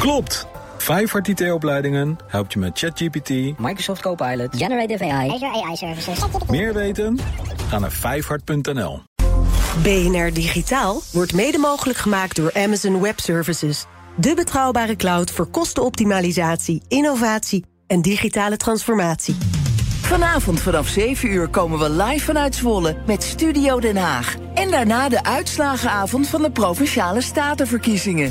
Klopt! Vijfhart IT-opleidingen helpt je met ChatGPT, Microsoft Copilot, Generative AI, Azure AI Services. meer weten? Ga naar vijfhart.nl. BNR Digitaal wordt mede mogelijk gemaakt door Amazon Web Services. De betrouwbare cloud voor kostenoptimalisatie, innovatie en digitale transformatie. Vanavond vanaf 7 uur komen we live vanuit Zwolle met Studio Den Haag. En daarna de uitslagenavond van de Provinciale Statenverkiezingen.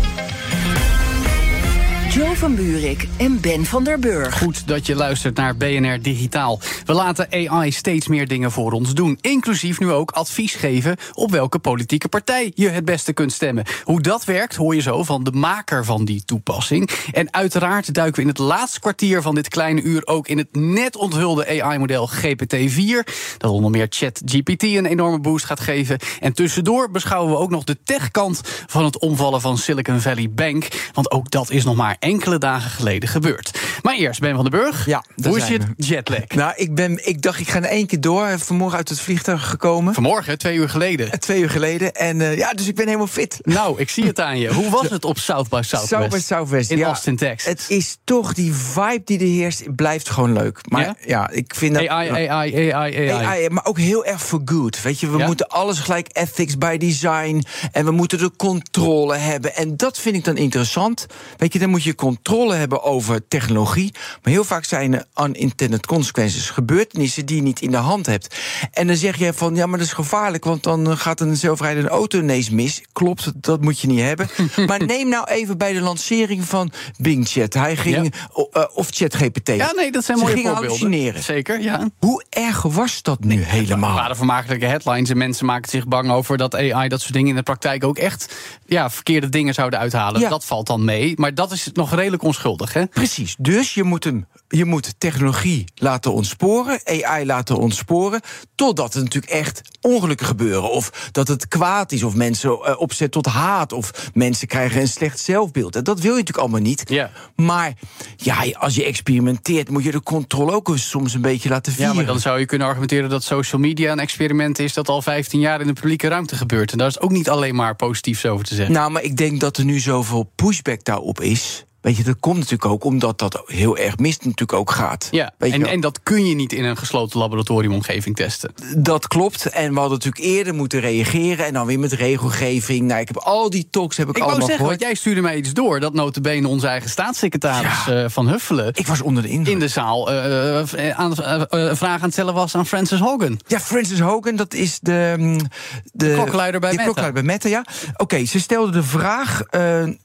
Joe van Buurik en Ben van der Burg. Goed dat je luistert naar BNR Digitaal. We laten AI steeds meer dingen voor ons doen. Inclusief nu ook advies geven op welke politieke partij je het beste kunt stemmen. Hoe dat werkt hoor je zo van de maker van die toepassing. En uiteraard duiken we in het laatste kwartier van dit kleine uur ook in het net onthulde AI-model GPT-4. Dat onder meer ChatGPT een enorme boost gaat geven. En tussendoor beschouwen we ook nog de techkant van het omvallen van Silicon Valley Bank. Want ook dat is nog maar enkele dagen geleden gebeurd. Maar eerst, Ben van den Burg. Ja, Hoe is je jetlag? Nou, ik, ben, ik dacht, ik ga in één keer door. Vanmorgen uit het vliegtuig gekomen. Vanmorgen, twee uur geleden. Eh, Twee uur geleden. En eh, ja, dus ik ben helemaal fit. Nou, ik zie het aan je. Hoe was het op South by Southwest? South by Southwest, In ja. Austin, Texas. Het is toch die vibe die er heerst, blijft gewoon leuk. Maar Ja? ja, ik vind dat... AI, AI, AI, AI. AI, maar ook heel erg for good. Weet je, we Ja? moeten alles gelijk ethics by design. En we moeten de controle hebben. En dat vind ik dan interessant. Weet je, dan moet je controle hebben over technologie. Maar heel vaak zijn er unintended consequences. Gebeurtenissen die je niet in de hand hebt. En dan zeg je van ja, maar dat is gevaarlijk. Want dan gaat een zelfrijdende auto ineens mis. Klopt, dat moet je niet hebben. maar neem nou even bij de lancering van Bing Chat. Hij ging. eh, of ChatGPT. Ja, nee, dat zijn Ze mooie gingen voorbeelden. hallucineren. Zeker, ja. Hoe erg was dat nu helemaal? waren vermakelijke headlines en mensen maken zich bang over dat AI dat soort dingen in de praktijk ook echt ja, verkeerde dingen zouden uithalen. Ja. Dat valt dan mee, maar dat is nog redelijk onschuldig, hè? Precies. Dus je moet, hem, je moet technologie laten ontsporen, AI laten ontsporen, totdat er natuurlijk echt ongelukken gebeuren. Of dat het kwaad is, of mensen eh, opzet tot haat, of mensen krijgen een slecht zelfbeeld. En dat wil je natuurlijk allemaal niet. Ja. Maar ja, als je experimenteert, moet je de controle ook eens soms een beetje laten vieren. Ja, maar dan zou je kunnen argumenteren dat social media een experiment is dat al 15 jaar in de publieke ruimte gebeurt. En daar is ook niet alleen maar positiefs over te zeggen. Nou, maar ik denk dat er nu zoveel pushback daarop is. Weet je, dat komt natuurlijk ook omdat dat heel erg mis natuurlijk ook gaat. ja, Weet en, en dat kun je niet in een gesloten laboratoriumomgeving testen. Dat klopt. En we hadden natuurlijk eerder moeten reageren. En dan weer met regelgeving. Nou, ik heb al die talks heb ik, Ik allemaal zeggen, gehoord. want jij stuurde mij iets door dat notabene onze eigen staatssecretaris eh, Van Huffelen Ik was onder de indruk. in de zaal eh, aan, een vraag aan het stellen was aan Francis Hogan. Ja, Francis Hogan, dat is de... mm, De, klokkenluider bij de Meta. bij Meta, ja. Oké, ze stelde de vraag...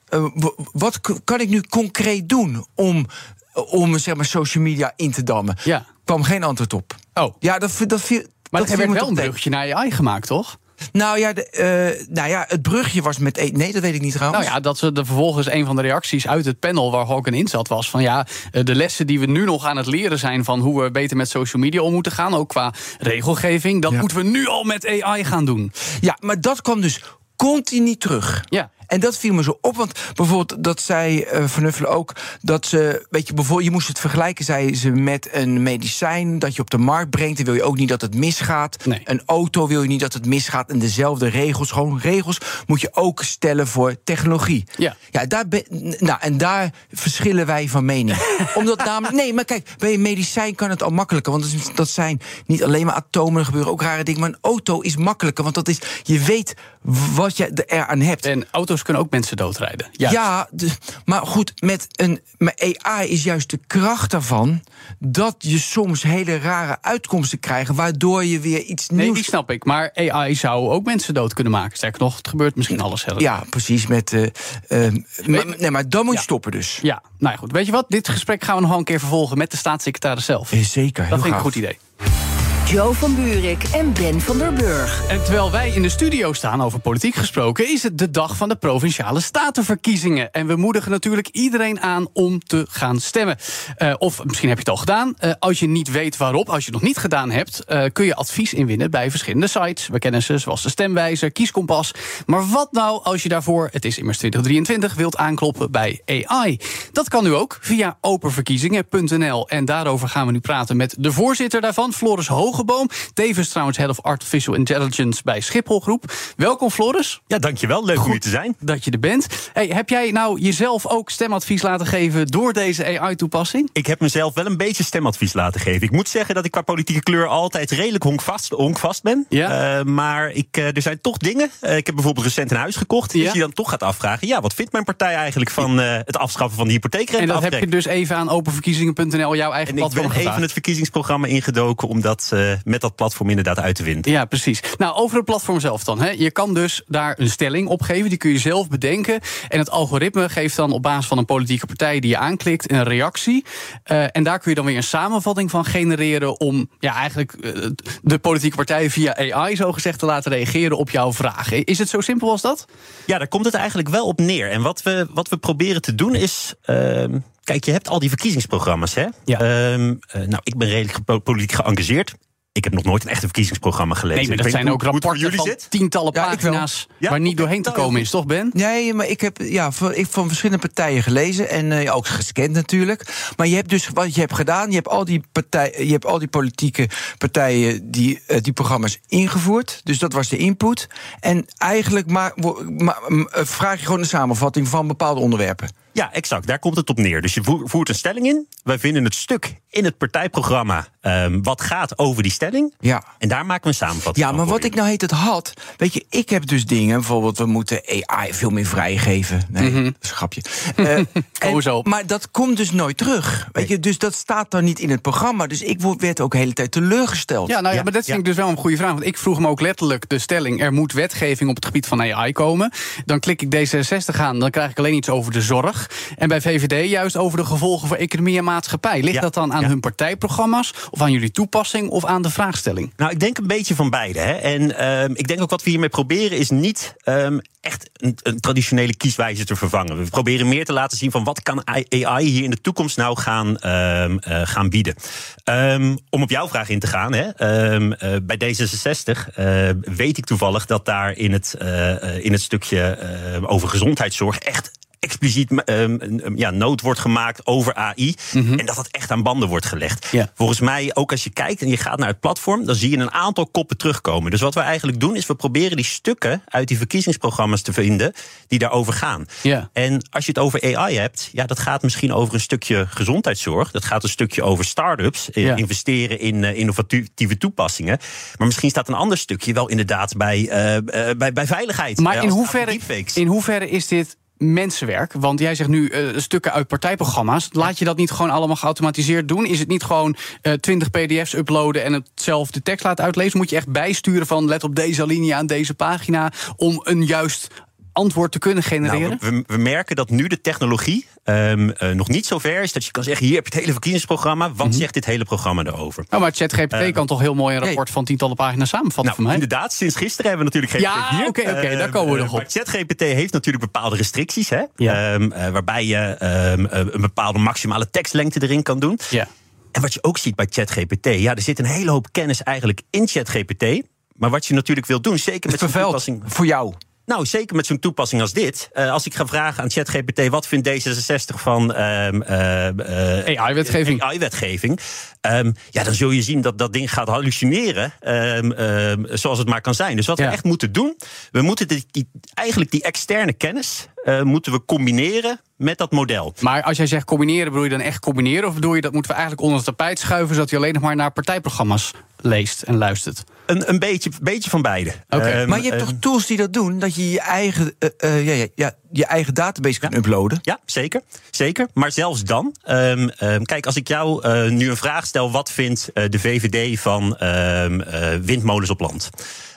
eh, wat kan ik nu concreet doen om, om zeg maar, social media in te dammen? Ja. kwam geen antwoord op. Oh. Ja, dat, dat viel... Maar dat er werd wel een bruggetje naar AI gemaakt, toch? Nou ja, de, eh, nou ja, het brugje was met... e- Nee, dat weet ik niet trouwens. Nou ja, dat ze de, vervolgens een van de reacties uit het panel waar Hogan in zat was van ja, eh, de lessen die we nu nog aan het leren zijn van hoe we beter met social media om moeten gaan, ook qua regelgeving, dat Ja. moeten we nu al met AI gaan doen. Ja, maar dat kwam dus continu terug. Ja. En dat viel me zo op, want bijvoorbeeld dat zei eh Van Huffelen ook... dat ze, weet je, bijvoorbeeld, je moest het vergelijken, zei ze, met een medicijn... dat je op de markt brengt, dan wil je ook niet dat het misgaat. Nee. Een auto wil je niet dat het misgaat. En dezelfde regels, gewoon regels, moet je ook stellen voor technologie. Ja. Ja, daar ben, nou, en daar verschillen wij van mening. Omdat namelijk, nee, maar kijk, bij een medicijn kan het al makkelijker. Want dat zijn niet alleen maar atomen, er gebeuren ook rare dingen. Maar een auto is makkelijker, want dat is, je weet wat je eraan hebt. En auto's kunnen ook mensen doodrijden. Juist. Ja, maar goed, met een maar AI is juist de kracht daarvan dat je soms hele rare uitkomsten krijgt, waardoor je weer iets Nee, nieuws. die snap ik. Maar AI zou ook mensen dood kunnen maken. Sterker nog, het gebeurt misschien alles zelf. Ja, precies. Met, maar, nee, maar dan moet je Ja. stoppen dus. Ja, nou ja, goed. Weet je wat? Dit gesprek gaan we nog wel een keer vervolgen met de staatssecretaris zelf. Eh, Zeker, heel Dat vind ik een goed idee. Joe van Buurik en Ben van der Burg. En terwijl wij in de studio staan, over politiek gesproken, is het de dag van de provinciale statenverkiezingen. En we moedigen natuurlijk iedereen aan om te gaan stemmen. Eh, of misschien heb je het al gedaan. Eh, als je niet weet waarop, als je het nog niet gedaan hebt, eh, kun je advies inwinnen bij verschillende sites. We kennen ze zoals de Stemwijzer, Kieskompas. Maar wat nou als je daarvoor, het is immers 2023, wilt aankloppen bij AI? Dat kan nu ook via openverkiezingen.nl. En daarover gaan we nu praten met de voorzitter daarvan, Floris Hoog. Hogeboom. Tevens trouwens Head of Artificial Intelligence bij Schiphol Groep. Welkom Floris. Ja, dankjewel. Leuk om hier te zijn. Dat je er bent. Hey, heb jij nou jezelf ook stemadvies laten geven door deze AI-toepassing? Ik heb mezelf wel een beetje stemadvies laten geven. Ik moet zeggen dat ik qua politieke kleur altijd redelijk honkvast, honkvast ben. Ja. Uh, maar ik, uh, er zijn toch dingen. Uh, ik heb bijvoorbeeld recent een huis gekocht. Ja. Dus je dan toch gaat afvragen: ja, wat vindt mijn partij eigenlijk van het afschaffen van de hypotheekrente? En dat heb je dus even aan openverkiezingen.nl, jouw eigen en platform. Ik ben even het verkiezingsprogramma ingedoken om dat met dat platform inderdaad uit te winnen. Ja, precies. Nou, over het platform zelf dan. Hè. Je kan dus daar een stelling op geven, die kun je zelf bedenken. En het algoritme geeft dan op basis van een politieke partij die je aanklikt een reactie. Uh, en daar kun je dan weer een samenvatting van genereren om ja, eigenlijk uh, de politieke partij via AI zogezegd te laten reageren op jouw vragen. Is het zo simpel als dat? Ja, daar komt het eigenlijk wel op neer. En wat we, wat we proberen te doen is. Uh, Kijk, je hebt al die verkiezingsprogramma's, hè? Ja. nou, ik ben redelijk politiek geëngageerd. Ik heb nog nooit een echte verkiezingsprogramma gelezen. Nee, maar dat ik zijn ook hoe, rapporten hoe van zit. tientallen Ja, pagina's Ja, waar niet doorheen te komen is, toch Ben? Nee, maar ik heb ja, van, ik, van verschillende partijen gelezen en uh, ook gescand natuurlijk. Maar je hebt dus wat je hebt gedaan, je hebt al die, partij, je hebt al die politieke partijen die uh, die programma's ingevoerd. Dus dat was de input. En eigenlijk maar, maar, vraag je gewoon een samenvatting van bepaalde onderwerpen. Ja, exact. Daar komt het op neer. Dus je voert een stelling in. Wij vinden het stuk in het partijprogramma um, wat gaat over die stelling. Ja. En daar maken we een samenvatting Ja, maar wat ik nou heet het had. Weet je, ik heb dus dingen. Bijvoorbeeld, we moeten AI veel meer vrijgeven. Nee, mm -hmm. dat is een grapje. Uh, en, zo. maar dat komt dus nooit terug. Weet je, dus dat staat dan niet in het programma. Dus ik werd ook de hele tijd teleurgesteld. Ja, nou ja, maar dat vind ik dus wel een goede vraag. Want ik vroeg me ook letterlijk de stelling: er moet wetgeving op het gebied van AI komen. Dan klik ik D66 aan, dan krijg ik alleen iets over de zorg. En bij VVD juist over de gevolgen voor economie en maatschappij. Ligt Ja, dat dan aan ja. hun partijprogramma's, of aan jullie toepassing, of aan de vraagstelling? Nou, ik denk een beetje van beide. Hè. En ehm, ik denk ook wat we hiermee proberen is niet ehm, echt een, een traditionele kieswijze te vervangen. We proberen meer te laten zien van wat kan AI hier in de toekomst nou gaan, ehm, eh, gaan bieden. Om op jouw vraag in te gaan, hè, eh, bij D66 eh, weet ik toevallig dat daar in het, in het stukje over gezondheidszorg echt expliciet um, um, ja, nood wordt gemaakt over AI. En dat dat echt aan banden wordt gelegd. Volgens mij, ook als je kijkt en je gaat naar het platform, dan zie je een aantal koppen terugkomen. Dus wat we eigenlijk doen, is we proberen die stukken uit die verkiezingsprogramma's te vinden die daarover gaan. Ja. En als je het over AI hebt, ja, dat gaat misschien over een stukje gezondheidszorg. Dat gaat een stukje over start-ups, eh, investeren in uh, innovatieve toepassingen. Maar misschien staat een ander stukje wel inderdaad bij, uh, uh, bij, bij veiligheid. Maar eh, in hoeverre, in hoeverre is dit mensenwerk? Want jij zegt nu eh, stukken uit partijprogramma's. Laat je dat niet gewoon allemaal geautomatiseerd doen? Is het niet gewoon eh 20 pdf's uploaden en het zelf de tekst laten uitlezen? Moet je echt bijsturen van let op deze alinea aan deze pagina om een juist antwoord te kunnen genereren? Nou, we, we merken dat nu de technologie um, uh, nog niet zo ver is dat je kan zeggen: hier heb je het hele verkiezingsprogramma. Wat zegt dit hele programma erover? Oh, maar ChatGPT Eh, kan toch heel mooi een rapport van tientallen pagina's samenvatten Nou, voor mij? inderdaad, sinds gisteren hebben we natuurlijk Ja, GPT hier. oké, oké, daar komen we Eh, nog op. Maar ChatGPT heeft natuurlijk bepaalde restricties, hè? Ja. Ehm, eh, waarbij je ehm, eh, een bepaalde maximale tekstlengte erin kan doen. Ja. En wat je ook ziet bij ChatGPT, ja, er zit een hele hoop kennis eigenlijk in ChatGPT. Maar wat je natuurlijk wil doen, zeker met toepassing. voor jou. Nou, zeker met zo'n toepassing als dit. Eh, als ik ga vragen aan ChatGPT wat vindt D66 van ehm, eh, eh, AI-wetgeving. AI-wetgeving. Ehm, ja, dan zul je zien dat dat ding gaat hallucineren. ehm, zoals het maar kan zijn. Dus wat Ja. we echt moeten doen. We moeten die, die- eigenlijk die externe kennis. moeten we combineren met dat model. Maar als jij zegt combineren, bedoel je dan echt combineren? Of bedoel je dat moeten we eigenlijk onder het tapijt schuiven... zodat hij alleen nog maar naar partijprogramma's leest en luistert? Een, een beetje, beetje van beide. Oké. Ehm, Maar je hebt ehm, toch tools die dat doen? Dat je je eigen, eh, eh, ja, ja, ja, je eigen database kunt uploaden? Ja, zeker. zeker. Maar zelfs dan. ehm, ehm, kijk, als ik jou eh, nu een vraag stel: wat vindt eh, de VVD van ehm, eh, windmolens op land?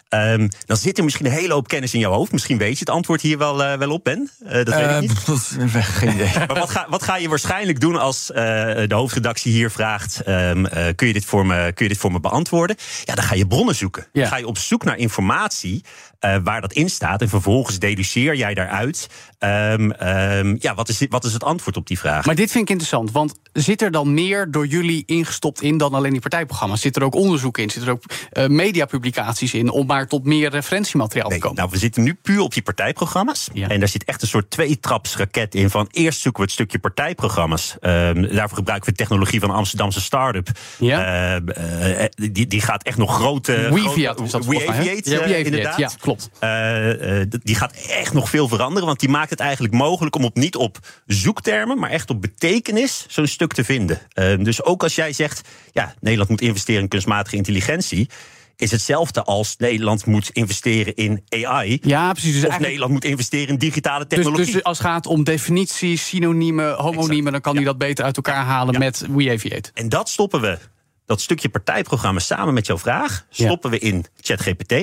Ehm, dan zit er misschien een hele hoop kennis in jouw hoofd. Misschien weet je het antwoord hier wel, eh, wel op, Ben. Eh, dat weet ik Eh, niet. pff, geen idee. Maar wat ga, wat ga je waarschijnlijk doen als de hoofdredactie hier vraagt: ehm, eh, kun, je dit voor me, kun je dit voor me beantwoorden? Ja, dan ga je bronnen zoeken. Ja. Dan ga je op zoek naar informatie eh, waar dat in staat. En vervolgens deduceer jij daaruit. ehm, ehm, ja, wat is, wat is het antwoord op die vraag? Maar dit vind ik interessant, want zit er dan meer door jullie ingestopt in dan alleen die partijprogramma's? Zit er ook onderzoek in? Zit er ook eh, mediapublicaties in? Om maar tot meer referentiemateriaal Nee, te komen. nou, we zitten nu puur op die partijprogramma's. Ja. En daar zit echt een soort tweetrapsraket in. Van eerst zoeken we het stukje partijprogramma's. Ehm, daarvoor gebruiken we technologie van een Amsterdamse start-up. Ja. Eh, die, die gaat echt nog grote... WeAviate grote- is dat mij, WeAviate, inderdaad. ja, klopt. Eh, eh, die gaat echt nog veel veranderen. Want die maakt het eigenlijk mogelijk om op, niet op zoektermen, maar echt op betekenis zo'n stuk te vinden. Eh, dus ook als jij zegt, ja, Nederland moet investeren in kunstmatige intelligentie. Is hetzelfde als Nederland moet investeren in AI. Ja, precies. Dus of eigenlijk- Nederland moet investeren in digitale Dus, technologie. dus als het gaat om definities, synoniemen, homoniemen, Exact. dan kan hij dat beter uit elkaar halen Ja. met WeAviate. En dat stoppen we, dat stukje partijprogramma samen met jouw vraag, stoppen we in ChatGPT.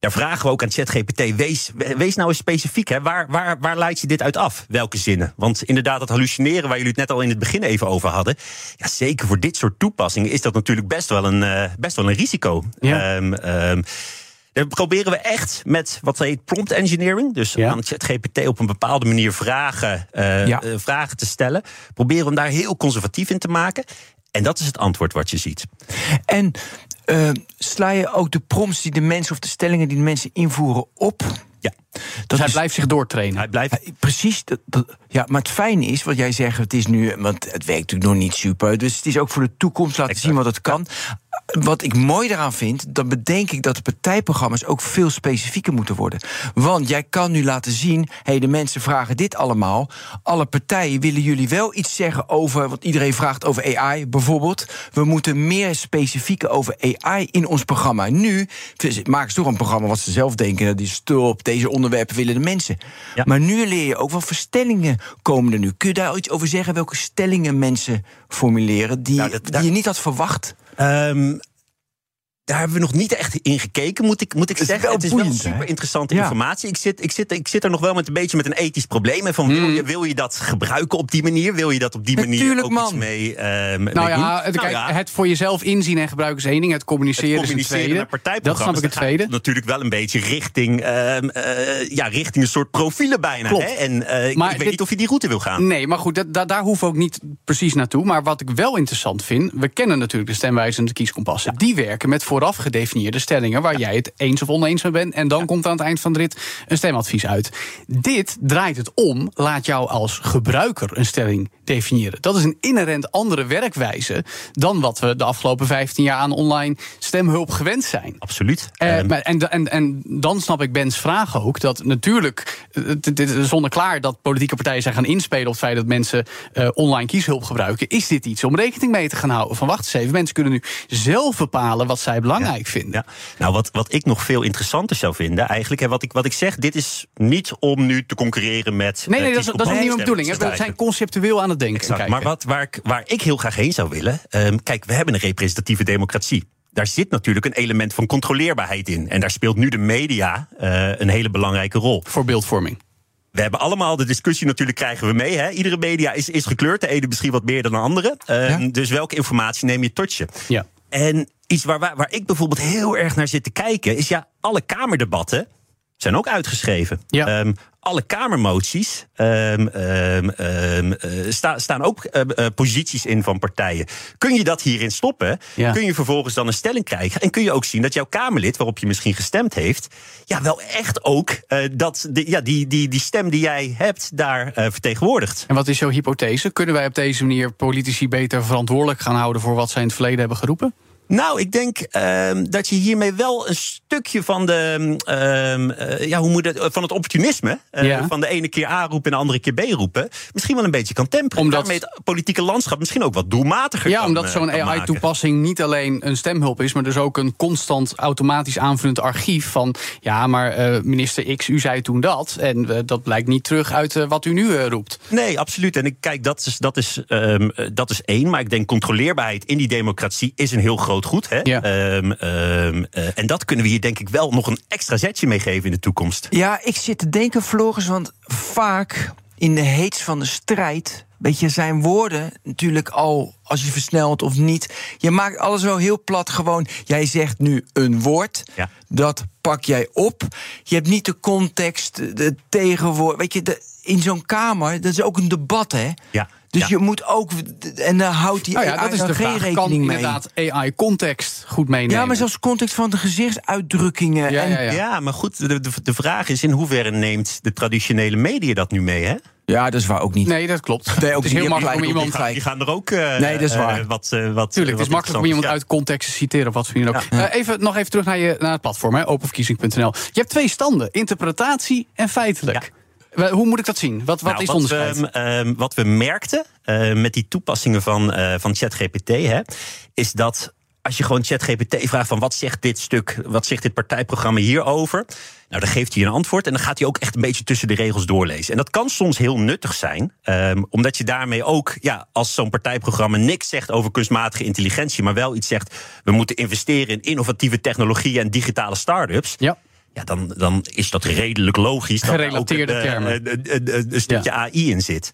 Daar vragen we ook aan ChatGPT, wees, wees nou eens specifiek. Hè? Waar, waar, waar leidt je dit uit af? Welke zinnen? Want inderdaad, dat hallucineren waar jullie het net al in het begin even over hadden. Ja, zeker voor dit soort toepassingen is dat natuurlijk best wel een, eh, best wel een risico. Ja. Ehm, ehm, daar proberen we echt met wat heet prompt engineering. Dus Ja. aan ChatGPT op een bepaalde manier vragen, eh, Ja. eh, vragen te stellen. Proberen we hem daar heel conservatief in te maken. En dat is het antwoord wat je ziet. En eh, sla je ook de prompts die de mensen of de stellingen die de mensen invoeren op? Ja, Dus hij is- blijft zich doortrainen. hij blijft. Precies. Dat, dat- ja, maar het fijne is, wat jij zegt, het is nu, want het werkt natuurlijk nog niet super. Dus het is ook voor de toekomst laten Exact. zien wat het kan. Wat ik mooi daaraan vind, dan bedenk ik dat de partijprogramma's ook veel specifieker moeten worden. Want jij kan nu laten zien, hé, hey, de mensen vragen dit allemaal. Alle partijen willen jullie wel iets zeggen over, want iedereen vraagt over AI bijvoorbeeld. We moeten meer specifiek over AI in ons programma. Nu maken ze toch een programma wat ze zelf denken, dat is stop, deze onderwerpen willen de mensen. Ja. Maar nu leer je ook wel stellingen komen er nu. Kun je daar iets over zeggen welke stellingen mensen formuleren die, Nou, dat- die je niet had verwacht? Um, daar hebben we nog niet echt in gekeken, moet ik, moet ik is zeggen. het is boeiend, wel super interessante informatie. Ik zit, ik, zit, ik zit er nog wel met een beetje met een ethisch probleem. En van, wil, Hmm. je, wil je dat gebruiken op die manier? Wil je dat op die manier Natuurlijk, ook man. iets mee, ehm, mee Nou ja, het, Nou ja, het voor jezelf inzien en gebruiken is één ding. Het communiceren, het communiceren is een naar tweede. Dat snap ik het tweede. het natuurlijk wel een beetje richting, ehm, eh, ja, richting een soort profielen bijna. Klopt. Hè? En eh, ik- ik weet dit- niet of je die route wil gaan. Nee, maar goed, dat, da- daar hoeven we ook niet precies naartoe. Maar wat ik wel interessant vind, we kennen natuurlijk de stemwijze en de kieskompassen. Die werken met vooraf gedefinieerde stellingen waar jij het eens of oneens mee bent. En dan komt aan het eind van de rit een stemadvies uit. Dit draait het om, laat jou als gebruiker een stelling definiëren. Dat is een inherent andere werkwijze dan wat we de afgelopen 15 jaar aan online stemhulp gewend zijn. Absoluut. Eh, en, en, en dan snap ik Bens vraag ook. Dat natuurlijk, eh, is zonneklaar dat politieke partijen zijn gaan inspelen op het feit dat mensen eh, online kieshulp gebruiken. Is dit iets om rekening mee te gaan houden? Van wacht eens even, mensen kunnen nu zelf bepalen wat zij belangrijk vinden. Ja, nou wat, wat ik nog veel interessanter zou vinden, eigenlijk, hè, wat, ik, wat ik zeg, dit is niet om nu te concurreren met. Nee, eh, nee, dat, is- dat is ook niet mijn bedoeling. hè. We zijn conceptueel aan het denken. Exact. Maar wat, waar, ik, waar ik heel graag heen zou willen. ehm, kijk, we hebben een representatieve democratie. Daar zit natuurlijk een element van controleerbaarheid in. En daar speelt nu de media eh, een hele belangrijke rol. Voor beeldvorming. We hebben allemaal de discussie natuurlijk krijgen we mee. Hè? Iedere media is, is gekleurd. De ene misschien wat meer dan de andere. Ehm, Ja. Dus welke informatie neem je tot je? Ja. En iets waar, waar, waar ik bijvoorbeeld heel erg naar zit te kijken... is ja, alle Kamerdebatten zijn ook uitgeschreven. Ja. Ehm, alle Kamermoties ehm, ehm, eh, sta- staan ook eh, eh, posities in van partijen. Kun je dat hierin stoppen? Ja. Kun je vervolgens dan een stelling krijgen? En kun je ook zien dat jouw Kamerlid, waarop je misschien gestemd heeft... ja, wel echt ook dat de, ja, die, die, die stem die jij hebt daar vertegenwoordigt. En wat is jouw hypothese? Kunnen wij op deze manier politici beter verantwoordelijk gaan houden voor wat zij in het verleden hebben geroepen? Nou, ik denk ehm, dat je hiermee wel een stukje van de ehm, eh, ja, hoe moet het, van het opportunisme eh, Ja. van de ene keer A roepen en de andere keer B roepen, misschien wel een beetje kan temperen. Omdat- Daarmee het politieke landschap misschien ook wat doelmatiger Ja, kan, omdat eh, zo'n. AI-toepassing niet alleen een stemhulp is, maar dus ook een constant automatisch aanvullend archief van ja, maar eh, minister X, u zei toen dat. En eh, dat blijkt niet terug uit eh, wat u nu eh, roept. Nee, absoluut. En ik kijk, dat is, dat, is, ehm, eh, dat is één. Maar ik denk controleerbaarheid in die democratie is een heel groot goed. Hè? Ja. Ehm, ehm, eh, en dat kunnen we hier denk ik wel nog een extra zetje mee geven in de toekomst. Ja, ik zit te denken, Floris, want vaak in de heets van de strijd. Weet je, zijn woorden natuurlijk al, als je versnelt of niet. Je maakt alles wel heel plat gewoon. Jij zegt nu een woord, Ja. dat pak jij op. Je hebt niet de context, de tegenwoord. Weet je, de, in zo'n kamer, dat is ook een debat, hè? Ja. Dus Ja. je moet ook. En daar houdt die Nou ja, AI dat is dan de geen vraag. rekening Kan mee. inderdaad AI-context goed meenemen? Ja, maar zelfs context van de gezichtsuitdrukkingen. Ja, en, ja, ja. Ja, maar goed, de, de, de vraag is in hoeverre neemt de traditionele media dat nu mee, hè? Ja, dat is waar ook niet. Nee, dat klopt. Nee, ook het is niet. heel makkelijk om iemand... gelijk. Die gaan er ook eh, Nee, dat is waar. eh, wat, eh, wat Tuurlijk, het is makkelijk om iemand uit context te citeren of wat voor ook. Eh, even, nog even terug naar, je, naar het platform, hè, openverkiezing.nl. Je hebt twee standen, interpretatie en feitelijk. Wel, Hoe moet ik dat zien? Wat, wat Nou, is het onderscheid? we, ehm, wat we merkten eh, met die toepassingen van, eh, van ChatGPT, hè, is dat als je gewoon ChatGPT vraagt van wat zegt dit stuk, wat zegt dit partijprogramma hierover, nou dan geeft hij een antwoord en dan gaat hij ook echt een beetje tussen de regels doorlezen. En dat kan soms heel nuttig zijn, ehm, omdat je daarmee ook, ja, als zo'n partijprogramma niks zegt over kunstmatige intelligentie, maar wel iets zegt, we moeten investeren in innovatieve technologieën en digitale start-ups. ja. Ja, dan, dan is dat redelijk logisch. Dat daar ook een, eh, een- een- een- een stukje AI in zit.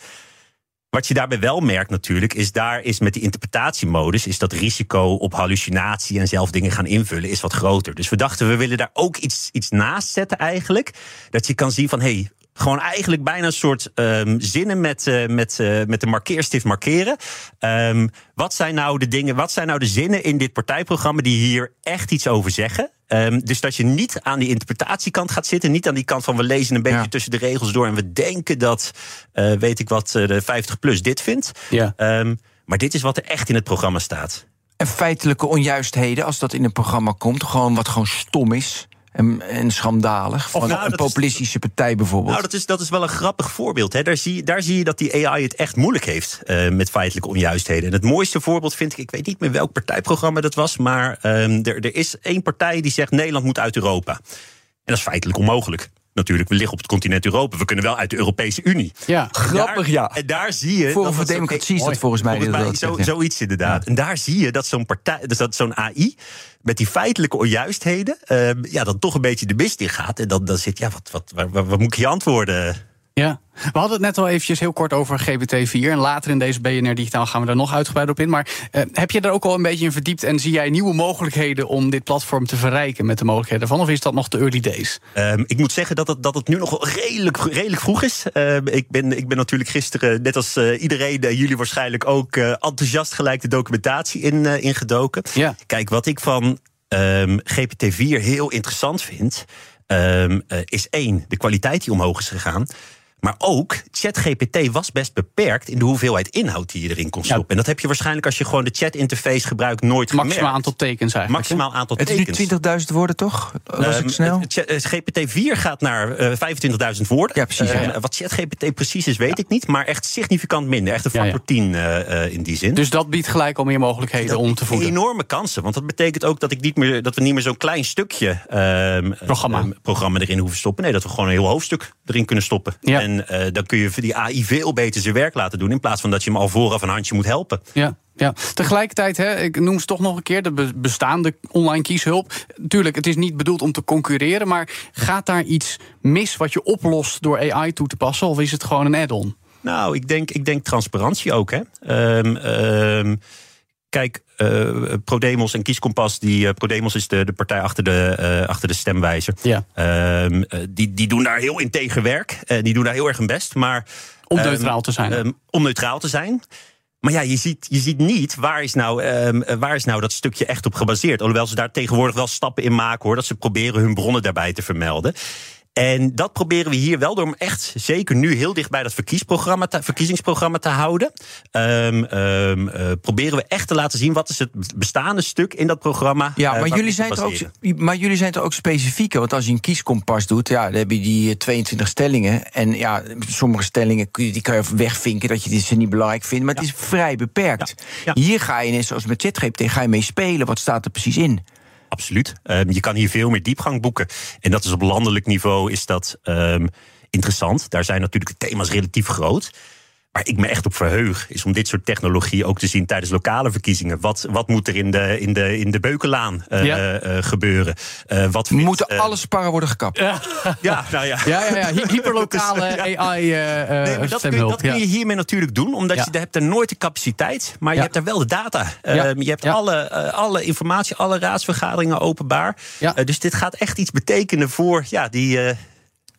Wat je daarbij wel merkt natuurlijk, is daar is met die interpretatiemodus, is dat risico op hallucinatie en zelf dingen gaan invullen, is wat groter. Dus we dachten, we willen daar ook iets, iets naast zetten eigenlijk. Dat je kan zien van, hé, hey, gewoon eigenlijk bijna een soort ehm, zinnen met, eh, met, eh, met de markeerstift markeren. Ehm, wat zijn nou de dingen, wat zijn nou de zinnen in dit partijprogramma die hier echt iets over zeggen? Ehm, dus dat je niet aan die interpretatiekant gaat zitten, niet aan die kant van we lezen een beetje Ja. tussen de regels door en we denken dat, eh, weet ik wat, de 50 plus dit vindt. Ja. Maar dit is wat er echt in het programma staat. En feitelijke onjuistheden, als dat in een programma komt, gewoon wat gewoon stom is. En, en schandalig. Van nou, een is- populistische partij bijvoorbeeld. Nou, dat is, dat is wel een grappig voorbeeld. Hè. Daar, zie, daar zie je dat die AI het echt moeilijk heeft eh, met feitelijke onjuistheden. En het mooiste voorbeeld vind ik, ik weet niet meer welk partijprogramma dat was, maar ehm, er, er is één partij die zegt Nederland moet uit Europa. En dat is feitelijk onmogelijk. Natuurlijk, we liggen op het continent Europa. We kunnen wel uit de Europese Unie. Ja. Grappig, Daar- ja. En daar zie je. Voor zo- Democratie is dat volgens mij Volgens mij zo, zoiets inderdaad. En daar zie je dat zo'n partij, dus dat zo'n AI met die feitelijke onjuistheden, ehm, ja, dan toch een beetje de mist in gaat. En dan, dan zit, ja, wat, wat, waar, waar- wat moet ik je antwoorden? Ja, we hadden het net al eventjes heel kort over GPT-4. En later in deze BNR Digitaal gaan we daar nog uitgebreid op in. Maar eh, heb je daar ook al een beetje in verdiept? En zie jij nieuwe mogelijkheden om dit platform te verrijken met de mogelijkheden van? Of is dat nog de early days? Ehm, ik moet zeggen dat het, dat het nu nog redelijk, redelijk vroeg is. Ehm, ik, ben, ik ben natuurlijk gisteren, net als eh, iedereen, eh, jullie waarschijnlijk ook eh, enthousiast gelijk de documentatie in, eh, ingedoken. Ja. Kijk, wat ik van ehm, GPT-4 heel interessant vind, eh, is één, de kwaliteit die omhoog is gegaan. Maar ook, ChatGPT was best beperkt in de hoeveelheid inhoud die je erin kon Ja. stoppen. En dat heb je waarschijnlijk als je gewoon de chat-interface gebruikt nooit Maximaal gemerkt. aantal tekens eigenlijk. Maximaal aantal het is tekens. nu 20.000 woorden, toch? Was Ehm, ik snel? het- het- GPT-4 gaat naar eh, 25.000 woorden. Ja, precies, Ehm, ja. Wat ChatGPT precies is, weet ik niet. Maar echt significant minder. Echt een Ja, ja. factor 10 eh, eh, in die zin. Dus dat biedt gelijk al meer mogelijkheden Dat om te voeden. Enorme kansen. Want dat betekent ook dat, ik niet meer, dat we niet meer zo'n klein stukje ehm, Programma. programma erin hoeven stoppen. Nee, dat we gewoon een heel hoofdstuk erin kunnen stoppen. Ja. En eh, dan kun je die AI veel beter zijn werk laten doen. In plaats van dat je hem al vooraf een handje moet helpen. Ja, ja. Tegelijkertijd, hè, ik noem ze toch nog een keer, de be- bestaande online kieshulp. Tuurlijk, het is niet bedoeld om te concurreren, maar gaat daar iets mis wat je oplost door AI toe te passen? Of is het gewoon een add-on? Nou, ik denk, ik denk transparantie ook. Hè. Ehm, ehm, kijk, eh ProDemos en Kieskompas, die, eh, ProDemos is de, de partij achter de, eh, achter de stemwijzer. Ja. Ehm, eh, die, die doen daar heel integer werk. Eh, die doen daar heel erg hun best. Maar, Om ehm, neutraal te zijn. ehm, om neutraal te zijn. Maar ja, je ziet, je ziet niet waar is, nou, waar is nou dat stukje echt op gebaseerd. Alhoewel ze daar tegenwoordig wel stappen in maken hoor. Dat ze proberen hun bronnen daarbij te vermelden. En dat proberen we hier wel door hem echt, zeker nu, heel dicht bij dat verkiesprogramma te- verkiezingsprogramma te houden. Ehm, ehm, eh, proberen we echt te laten zien wat is het bestaande stuk in dat programma. Ja, eh, maar jullie, zijn er ook, maar jullie zijn er ook specifieker. Want als je een kieskompas doet, ja, dan heb je die eh, 22 stellingen. En ja, sommige stellingen die kan je wegvinken dat je die ze niet belangrijk vindt. Maar het is vrij beperkt. Ja, ja. Hier ga je, net zoals met ChatGPT, ga je mee spelen. Wat staat er precies in? Absoluut. Ehm, je kan hier veel meer diepgang boeken. En dat is op landelijk niveau is dat ehm, interessant. Daar zijn natuurlijk de thema's relatief groot. Waar ik me echt op verheug, is om dit soort technologie ook te zien tijdens lokale verkiezingen. Wat, wat moet er in de, in de, in de Beukenlaan eh, Ja. eh, gebeuren? Eh, wat vindt, Moeten eh, alle sparren worden gekapt? Ja, nou ja. Ja, ja, ja. hy- Hyperlokale Ja. AI eh Nee, maar dat, kun dat kun je ja. hiermee natuurlijk doen, omdat Ja. je hebt er nooit de capaciteit, maar je Ja. hebt er wel de data. Ja. Ehm, je hebt Ja. alle, eh, alle informatie, alle raadsvergaderingen openbaar. Ja. Eh, dus dit gaat echt iets betekenen voor ja, die,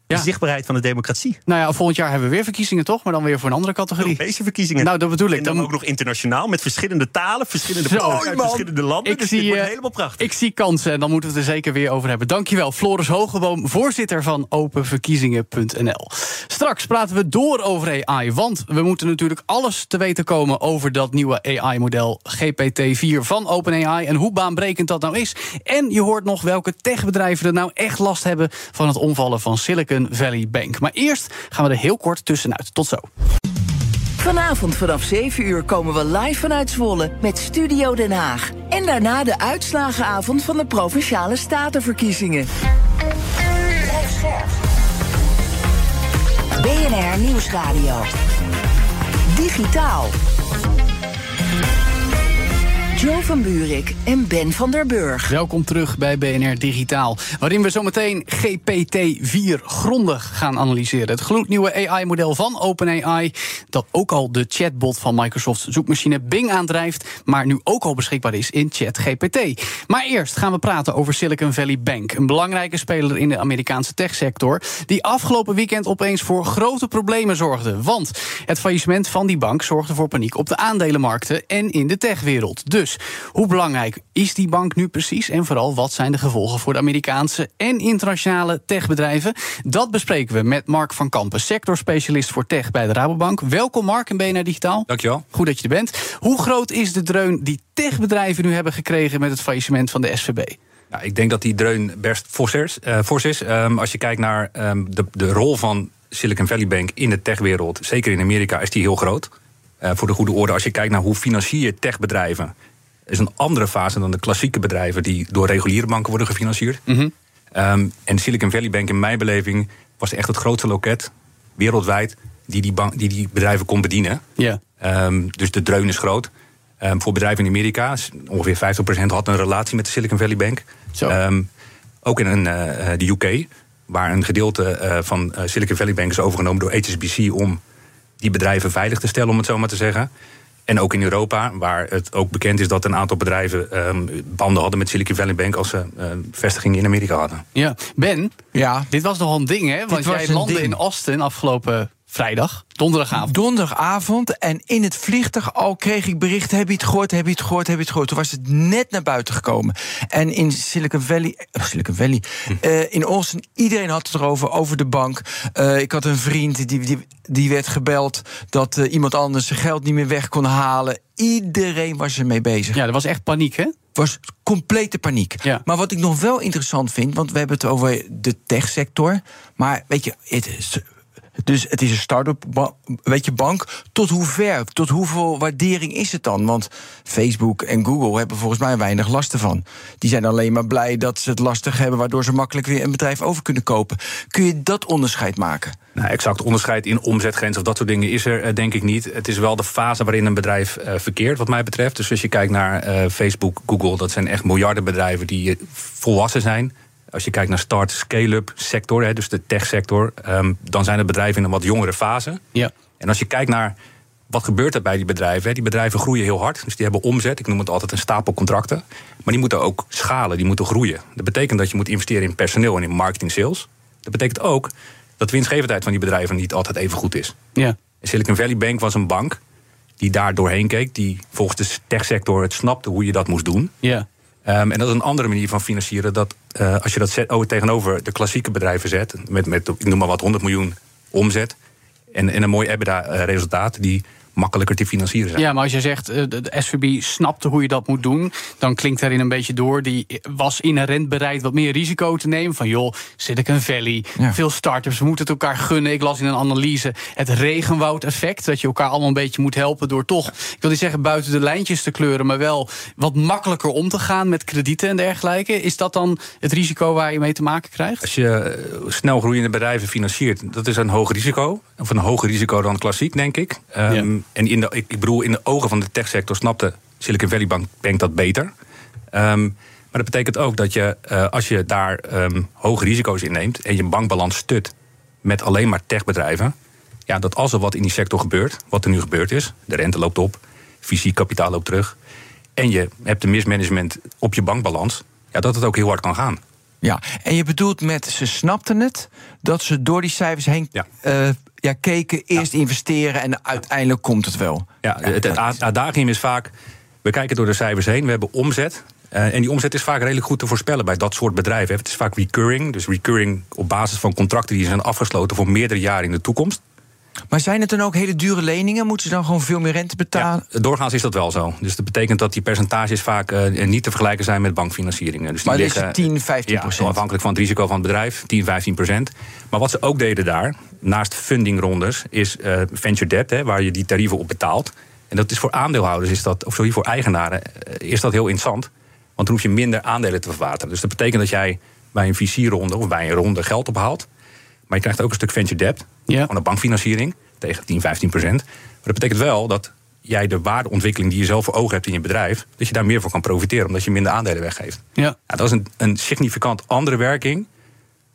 De zichtbaarheid van de democratie. Nou ja, volgend jaar hebben we weer verkiezingen, toch? Maar dan weer voor een andere categorie. Europese verkiezingen. Nou, dat bedoel ik. En dan, ook nog internationaal met verschillende talen, verschillende uit verschillende landen. Ik dus zie, dit wordt eh, helemaal prachtig. Ik zie kansen en dan moeten we het er zeker weer over hebben. Dankjewel, Floris Hogeboom, voorzitter van openverkiezingen.nl. Straks praten we door over AI, want we moeten natuurlijk alles te weten komen over dat nieuwe AI-model GPT-4 van OpenAI en hoe baanbrekend dat nou is. En je hoort nog welke techbedrijven er nou echt last hebben van het omvallen van Silicon Valley Bank. Maar eerst gaan we er heel kort tussenuit. Tot zo. Vanavond vanaf 7 uur komen we live vanuit Zwolle met Studio Den Haag. En daarna de uitslagenavond van de Provinciale Statenverkiezingen. BNR Nieuwsradio. Digitaal. Joe van Buurik en Ben van der Burg. Welkom terug bij BNR Digitaal, waarin we zometeen GPT-4 grondig gaan analyseren. Het gloednieuwe AI-model van OpenAI, dat ook al de chatbot van Microsoft's zoekmachine Bing aandrijft, maar nu ook al beschikbaar is in ChatGPT. Maar eerst gaan we praten over Silicon Valley Bank, een belangrijke speler in de Amerikaanse techsector, die afgelopen weekend opeens voor grote problemen zorgde. Want het faillissement van die bank zorgde voor paniek op de aandelenmarkten en in de techwereld. Dus hoe belangrijk is die bank nu precies? En vooral, wat zijn de gevolgen voor de Amerikaanse en internationale techbedrijven? Dat bespreken we met Mark van Kampen, sectorspecialist voor tech bij de Rabobank. Welkom Mark in BNR Digitaal. Dankjewel. Goed dat je er bent. Hoe groot is de dreun die techbedrijven nu hebben gekregen met het faillissement van de SVB? Nou, ik denk dat die dreun best fors is. eh, fors is. Ehm, als je kijkt naar ehm, de, de rol van Silicon Valley Bank in de techwereld, zeker in Amerika, is die heel groot. Eh, voor de goede orde, als je kijkt naar hoe financier je techbedrijven, is een andere fase dan de klassieke bedrijven die door reguliere banken worden gefinancierd. Ehm, en Silicon Valley Bank, in mijn beleving, was echt het grootste loket wereldwijd die die, bank, die, die bedrijven kon bedienen. Ja. Ehm, dus de dreun is groot. Ehm, voor bedrijven in Amerika, ongeveer 50% had een relatie met de Silicon Valley Bank. Zo. Ook in eh, de UK, waar een gedeelte eh, van eh, Silicon Valley Bank is overgenomen door HSBC om die bedrijven veilig te stellen, om het zo maar te zeggen. En ook in Europa, waar het ook bekend is dat een aantal bedrijven ehm, banden hadden met Silicon Valley Bank als ze eh, vestigingen in Amerika hadden. Ja. Ben, Ja. dit was nogal een ding, hè? Want jij landde ding. in Austin afgelopen vrijdag, donderdagavond. Donderdagavond en in het vliegtuig al kreeg ik berichten: heb je het gehoord, heb je het gehoord, heb je het gehoord. Toen was het net naar buiten gekomen. En in Silicon Valley, eh, Silicon Valley, eh, in Austin, iedereen had het erover, over de bank. Eh, ik had een vriend die, die, die werd gebeld dat iemand anders zijn geld niet meer weg kon halen. Iedereen was ermee bezig. Ja, er was echt paniek, hè? was complete paniek. Ja. Maar wat ik nog wel interessant vind, want we hebben het over de techsector. Maar weet je, het is, dus het is een start-up weet je, bank. Tot hoe ver, tot hoeveel waardering is het dan? Want Facebook en Google hebben volgens mij weinig last ervan. Die zijn alleen maar blij dat ze het lastig hebben, waardoor ze makkelijk weer een bedrijf over kunnen kopen. Kun je dat onderscheid maken? Nou, exact onderscheid in omzetgrens of dat soort dingen is er eh, denk ik niet. Het is wel de fase waarin een bedrijf eh, verkeert, wat mij betreft. Dus als je kijkt naar eh, Facebook, Google, dat zijn echt miljardenbedrijven die volwassen zijn. Als je kijkt naar start, scale-up sector, hè, dus de techsector, ehm, dan zijn het bedrijven in een wat jongere fase. Ja. En als je kijkt naar wat gebeurt er bij die bedrijven, hè, die bedrijven groeien heel hard. Dus die hebben omzet, ik noem het altijd een stapel contracten. Maar die moeten ook schalen, die moeten groeien. Dat betekent dat je moet investeren in personeel en in marketing sales. Dat betekent ook dat de winstgevendheid van die bedrijven niet altijd even goed is. Ja. En Silicon Valley Bank was een bank die daar doorheen keek, die volgens de techsector het snapte hoe je dat moest doen. Ja. Ehm, en dat is een andere manier van financieren. Dat eh, als je dat zet, oh, tegenover de klassieke bedrijven zet, met, met ik noem maar wat 100 miljoen omzet. En, en een mooi EBITDA-resultaat, die makkelijker te financieren zijn. Ja, maar als je zegt, eh, de SVB snapte hoe je dat moet doen... dan klinkt daarin een beetje door... die was inherent bereid wat meer risico te nemen. Van joh, Silicon Valley, Ja. veel startups, we moeten het elkaar gunnen. Ik las in een analyse het regenwoud-effect... dat je elkaar allemaal een beetje moet helpen door toch... ik wil niet zeggen buiten de lijntjes te kleuren... maar wel wat makkelijker om te gaan met kredieten en dergelijke. Is dat dan het risico waar je mee te maken krijgt? Als je eh, snel groeiende bedrijven financiert, dat is een hoog risico. Of een hoger risico dan klassiek, denk ik. Ja. En in de, ik, ik bedoel, in de ogen van de techsector snapte Silicon Valley Bank, Bank dat beter. Ehm, maar dat betekent ook dat je, eh, als je daar ehm, hoge risico's in neemt en je bankbalans stut met alleen maar techbedrijven, ja, dat als er wat in die sector gebeurt, wat er nu gebeurd is, de rente loopt op, fysiek kapitaal loopt terug, en je hebt een mismanagement op je bankbalans, ja, dat het ook heel hard kan gaan. Ja, en je bedoelt met ze snapten het dat ze door die cijfers heen Ja. eh, ja, keken, eerst investeren en uiteindelijk komt het wel. Ja, het, het adagium is vaak, we kijken door de cijfers heen, we hebben omzet. eh, en die omzet is vaak redelijk goed te voorspellen bij dat soort bedrijven. hè. Het is vaak recurring, dus recurring op basis van contracten die zijn afgesloten voor meerdere jaren in de toekomst. Maar zijn het dan ook hele dure leningen? Moeten ze dan gewoon veel meer rente betalen? Ja, doorgaans is dat wel zo. Dus dat betekent dat die percentages vaak eh, niet te vergelijken zijn met bankfinancieringen. Dus die Maar dan is liggen, het 10, 15 ja, procent. afhankelijk van het risico van het bedrijf, 10, 15 procent. Maar wat ze ook deden daar, naast fundingrondes, is eh, venture debt, hè, waar je die tarieven op betaalt. En dat is voor aandeelhouders, is dat, of sorry, voor eigenaren, eh, is dat heel interessant. Want dan hoef je minder aandelen te verwateren. Dus dat betekent dat jij bij een VC-ronde of bij een ronde geld ophaalt. Maar je krijgt ook een stuk venture debt, Ja. van een bankfinanciering, tegen 10, 15 procent. Maar dat betekent wel dat jij de waardeontwikkeling die je zelf voor ogen hebt in je bedrijf, dat je daar meer van kan profiteren, omdat je minder aandelen weggeeft. Ja. Ja, dat is een, een significant andere werking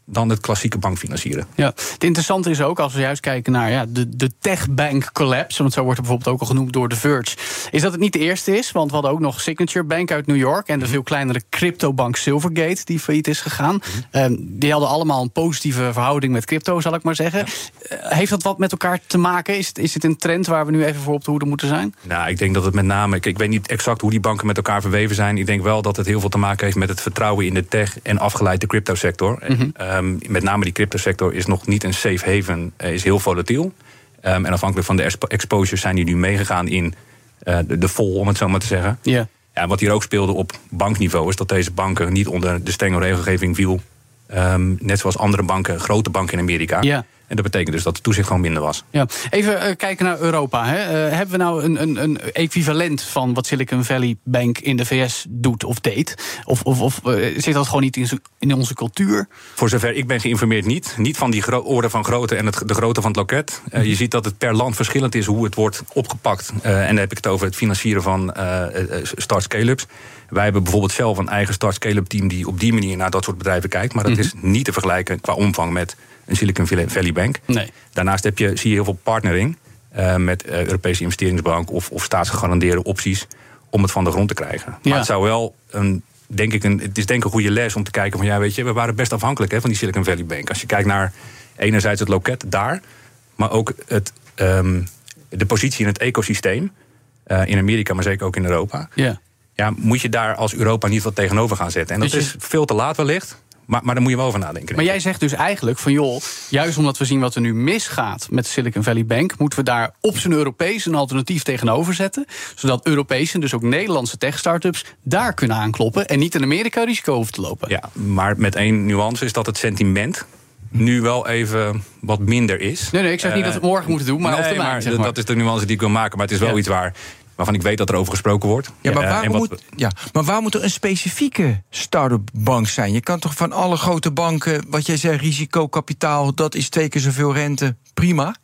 dan het klassieke bankfinancieren. Ja, het interessante is ook, als we juist kijken naar ja, de, de techbank collapse... want zo wordt het bijvoorbeeld ook al genoemd door The Verge... is dat het niet de eerste is, want we hadden ook nog Signature Bank uit New York... en de veel kleinere cryptobank Silvergate, die failliet is gegaan. Ehm, die hadden allemaal een positieve verhouding met crypto, zal ik maar zeggen. Eh, heeft dat wat met elkaar te maken? Is het, is het een trend waar we nu even voor op de hoede moeten zijn? Nou, ik denk dat het met name. Ik, ik weet niet exact hoe die banken met elkaar verweven zijn. Ik denk wel dat het heel veel te maken heeft met het vertrouwen in de tech en afgeleid de cryptosector. Ehm, met name die cryptosector is nog niet een safe haven, eh, is heel volatiel. Ehm, en afhankelijk van de expo- exposures zijn die nu meegegaan in eh, de, de vol, om het zo maar te zeggen. Ja. Ja, wat hier ook speelde op bankniveau is dat deze banken niet onder de strenge regelgeving viel. Ehm, net zoals andere banken, grote banken in Amerika. Ja. En dat betekent dus dat het toezicht gewoon minder was. Ja. Even eh, kijken naar Europa. Hè. Eh, hebben we nou een, een, een equivalent van wat Silicon Valley Bank in de VS doet of deed? Of, of, of eh, zit dat gewoon niet in, in onze cultuur? Voor zover ik ben geïnformeerd niet. Niet van die orde van grootte en het, de grootte van het loket. Eh, je ziet dat het per land verschillend is hoe het wordt opgepakt. En dan heb ik het over het financieren van start scale-ups. Wij hebben bijvoorbeeld zelf een eigen start scale-up team... die op die manier naar dat soort bedrijven kijkt. Maar dat is niet te vergelijken qua omvang met een Silicon Valley Bank. Nee. Daarnaast heb je, zie je heel veel partnering... eh, met eh, Europese investeringsbank of, of staatsgegarandeerde opties... om het van de grond te krijgen. Ja. Maar het zou wel een denk ik een, het is denk ik een goede les om te kijken van ja, weet je, we waren best afhankelijk hè, van die Silicon Valley Bank. Als je kijkt naar enerzijds het loket daar, maar ook het, ehm, de positie in het ecosysteem eh, in Amerika, maar zeker ook in Europa. Ja. Ja, moet je daar als Europa niet wat tegenover gaan zetten? En dat Dus je- is veel te laat wellicht, maar, maar daar moet je wel over nadenken. Maar jij zegt dus eigenlijk van joh, juist omdat we zien wat er nu misgaat met Silicon Valley Bank, moeten we daar op zijn Europees een alternatief tegenover zetten. Zodat Europese, dus ook Nederlandse tech-startups, daar kunnen aankloppen en niet in Amerika risico hoeven te lopen. Ja, maar met één nuance is dat het sentiment nu wel even wat minder is. Nee, nee, ik zeg niet Eh, dat we het morgen moeten doen, maar op nee, termijn, maar zeg maar. dat is de nuance die ik wil maken. Maar het is wel Ja. iets waar, waarvan ik weet dat er over gesproken wordt. Ja, maar, Eh, wat- moet, ja, maar waar moet er een specifieke start-up bank zijn? Je kan toch van alle grote banken, wat jij zegt, risicokapitaal, dat is twee keer zoveel rente, prima.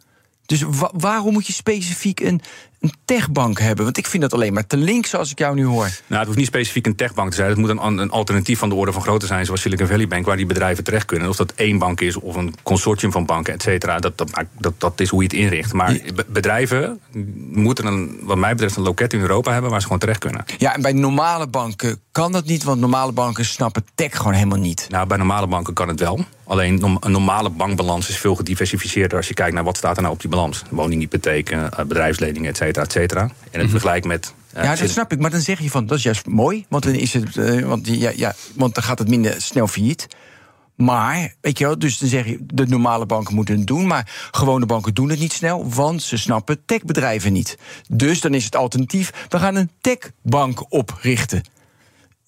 Dus wa- waarom moet je specifiek een, een techbank hebben? Want ik vind dat alleen maar te links als ik jou nu hoor. Nou, het hoeft niet specifiek een techbank te zijn. Het moet een, een alternatief van de orde van grootte zijn, zoals Silicon Valley Bank, waar die bedrijven terecht kunnen. Of dat één bank is of een consortium van banken, et cetera. Dat, dat, maakt- dat, dat is hoe je het inricht. Maar be- bedrijven moeten, een, wat mij betreft, een loket in Europa hebben waar ze gewoon terecht kunnen. Ja, en bij normale banken kan dat niet, want normale banken snappen tech gewoon helemaal niet. Nou, bij normale banken kan het wel. Alleen een normale bankbalans is veel gediversifieerder als je kijkt naar wat staat er nou op die balans. Woninghypotheken, eh, bedrijfsleningen, et cetera, et cetera. En het vergelijk met. eh, Ja, dat snap ik. Maar dan zeg je van, dat is juist mooi. Want dan, is het, eh, want, ja, ja, want dan gaat het minder snel failliet. Maar, weet je wel, dus dan zeg je, de normale banken moeten het doen. Maar gewone banken doen het niet snel, want ze snappen techbedrijven niet. Dus dan is het alternatief, we gaan een techbank oprichten.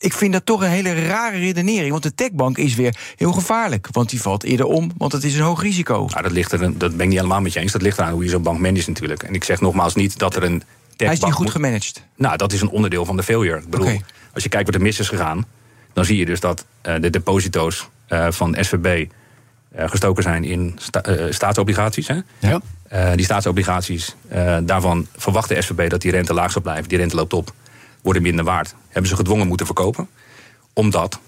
Ik vind dat toch een hele rare redenering. Want de techbank is weer heel gevaarlijk. Want die valt eerder om, want het is een hoog risico. Nou, dat, ligt er, dat ben ik niet helemaal met je eens. Dat ligt eraan hoe je zo'n bank managt natuurlijk. En ik zeg nogmaals niet dat er een Hij is niet techbank goed moet- gemanaged. Nou, dat is een onderdeel van de failure. Ik bedoel, als je kijkt wat er mis is gegaan... dan zie je dus dat eh, de deposito's eh, van SVB eh, gestoken zijn in sta- staatsobligaties. Hè? Ja. Eh, die staatsobligaties, eh, daarvan verwacht de SVB dat die rente laag zal blijven. Die rente loopt op, worden minder waard. Hebben ze gedwongen moeten verkopen. Omdat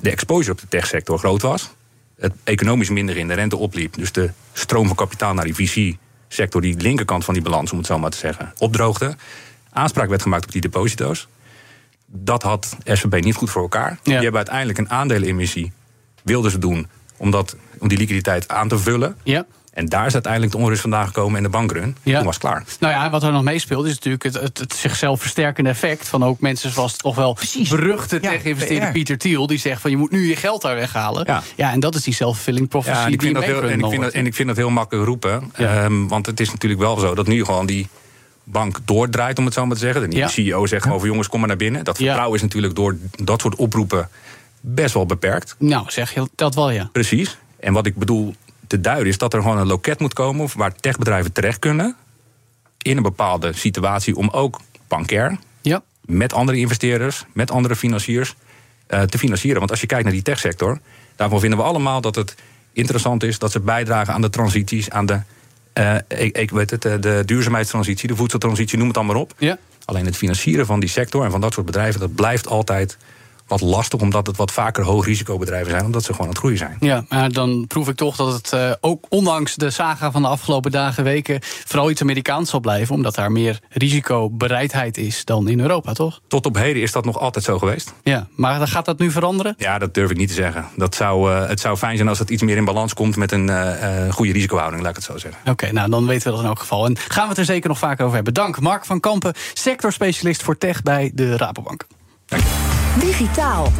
de exposure op de techsector groot was. Het economisch minder in de rente opliep. Dus de stroom van kapitaal naar die VC-sector, die linkerkant van die balans, om het zo maar te zeggen, opdroogde. Aanspraak werd gemaakt op die deposito's. Dat had SVB niet goed voor elkaar. Die hebben uiteindelijk een aandelenemissie wilden ze doen omdat, om die liquiditeit aan te vullen. Ja. En daar is uiteindelijk de onrust vandaan gekomen in de bankrun. Ja. Toen was het klaar. Nou ja, wat er nog meespeelt is natuurlijk het, het, het zichzelf versterkende effect van ook mensen zoals toch wel beruchte Ja, tegeninvesteerder. Pieter Thiel, die zegt van je moet nu je geld daar weghalen. Ja. ja en dat is die self-fulfilling prophecy Ja, en ik, die vind dat heel, en, ik vind dat, wordt. en ik vind dat heel makkelijk roepen. Ehm, want het is natuurlijk wel zo dat nu gewoon die bank doordraait, om het zo maar te zeggen. De Ja. CEO zegt gewoon van jongens, kom maar naar binnen. Dat Ja. vertrouwen is natuurlijk door dat soort oproepen best wel beperkt. Nou, zeg je dat wel ja. Precies. En wat ik bedoel te duiden is dat er gewoon een loket moet komen... waar techbedrijven terecht kunnen in een bepaalde situatie... om ook bankair Ja. met andere investeerders, met andere financiers eh, te financieren. Want als je kijkt naar die techsector, daarvan vinden we allemaal dat het interessant is dat ze bijdragen aan de transities, aan de, eh, ik, ik weet het, eh, de duurzaamheidstransitie, de voedseltransitie, noem het allemaal op. Ja. Alleen het financieren van die sector en van dat soort bedrijven, dat blijft altijd wat lastig, omdat het wat vaker hoogrisicobedrijven zijn, omdat ze gewoon aan het groeien zijn. Ja, maar dan proef ik toch dat het eh, ook ondanks de saga van de afgelopen dagen, weken, vooral iets Amerikaans zal blijven, omdat daar meer risicobereidheid is dan in Europa, toch? Tot op heden is dat nog altijd zo geweest. Ja, maar gaat dat nu veranderen? Ja, dat durf ik niet te zeggen. Dat zou, eh, het zou fijn zijn als het iets meer in balans komt met een eh, goede risicohouding, laat ik het zo zeggen. Oké, nou dan weten we dat in elk geval. En gaan we het er zeker nog vaker over hebben. Dank, Mark van Kampen, sectorspecialist voor tech bij de Rabobank. Digitaal.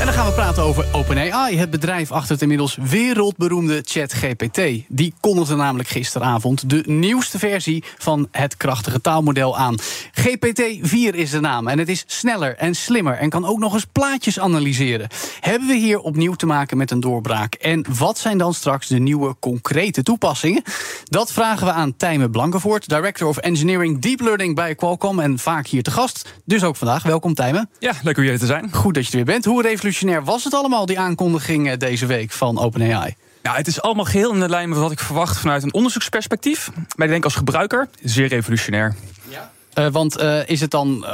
En dan gaan we praten over OpenAI, het bedrijf achter het inmiddels wereldberoemde ChatGPT. Die kondigde namelijk gisteravond de nieuwste versie van het krachtige taalmodel aan. GPT-4 is de naam en het is sneller en slimmer en kan ook nog eens plaatjes analyseren. Hebben we hier opnieuw te maken met een doorbraak? En wat zijn dan straks de nieuwe concrete toepassingen? Dat vragen we aan Tijme Blankenvoort, Director of Engineering Deep Learning bij Qualcomm en vaak hier te gast. Dus ook vandaag. Welkom Tijme. Ja, leuk om jullie te zijn. Goed dat je er weer bent. Hoe revolutionair was het allemaal, die aankondiging eh, deze week van OpenAI? Ja, het is allemaal geheel in de lijn met wat ik verwacht vanuit een onderzoeksperspectief. Maar ik denk als gebruiker zeer revolutionair. Eh, want eh, is het dan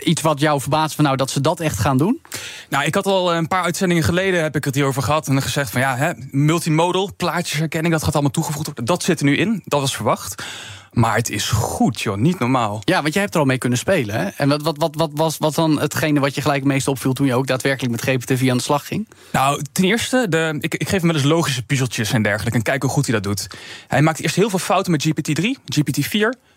iets wat jou verbaast van nou dat ze dat echt gaan doen? Nou, ik had al een paar uitzendingen geleden heb ik het hierover gehad en gezegd van ja, hè, multimodal, plaatjesherkenning, dat gaat allemaal toegevoegd worden. Dat zit er nu in, dat was verwacht. Maar het is goed, joh, niet normaal. Ja, want jij hebt er al mee kunnen spelen. Hè? En wat, wat, wat, wat was wat dan hetgene wat je gelijk het meest opviel toen je ook daadwerkelijk met GPT-4 aan de slag ging? Nou, ten eerste, de, ik, ik geef hem wel eens logische puzzeltjes en dergelijke. En kijk hoe goed hij dat doet. Hij maakt eerst heel veel fouten met GPT-3, GPT-4.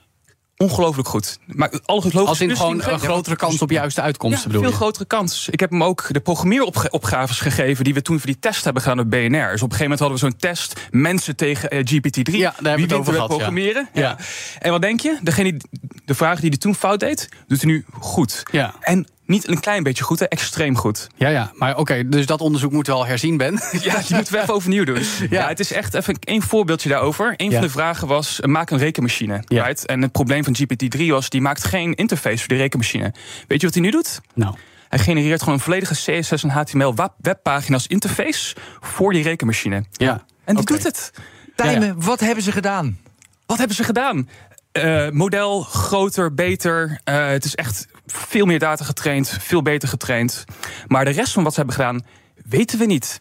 Ongelooflijk goed. Maar alle Als in puzzeltjes gewoon een grotere kans op juiste uitkomsten Ja, bedoel veel je? grotere kans. Ik heb hem ook de programmeeropgaves gegeven die we toen voor die test hebben gedaan op BNR. Dus op een gegeven moment hadden we zo'n test mensen tegen eh, GPT-3. Ja, daar hebben we het over er gehad, ja. programmeren? Ja. En wat denk je? Degene, die- de vraag die hij toen fout deed, doet hij nu goed. Ja. En niet een klein beetje goed, hè, extreem goed. Ja, ja, maar oké, dus dat onderzoek moet wel herzien, Ben. Ja, die moeten we even overnieuw doen. Ja. het is echt even één voorbeeldje daarover. Een Ja. van de vragen was, eh, maak een rekenmachine. Ja. Right? En het probleem van GPT-3 was, die maakt geen interface voor die rekenmachine. Weet je wat hij nu doet? Nou, Hij genereert gewoon een volledige CSS en HTML web- webpagina als interface voor die rekenmachine. ja. En die doet het. Tijmen, Ja, wat hebben ze gedaan? Wat hebben ze gedaan? Eh, model groter, beter. Eh, het is echt veel meer data getraind, veel beter getraind. Maar de rest van wat ze hebben gedaan, weten we niet.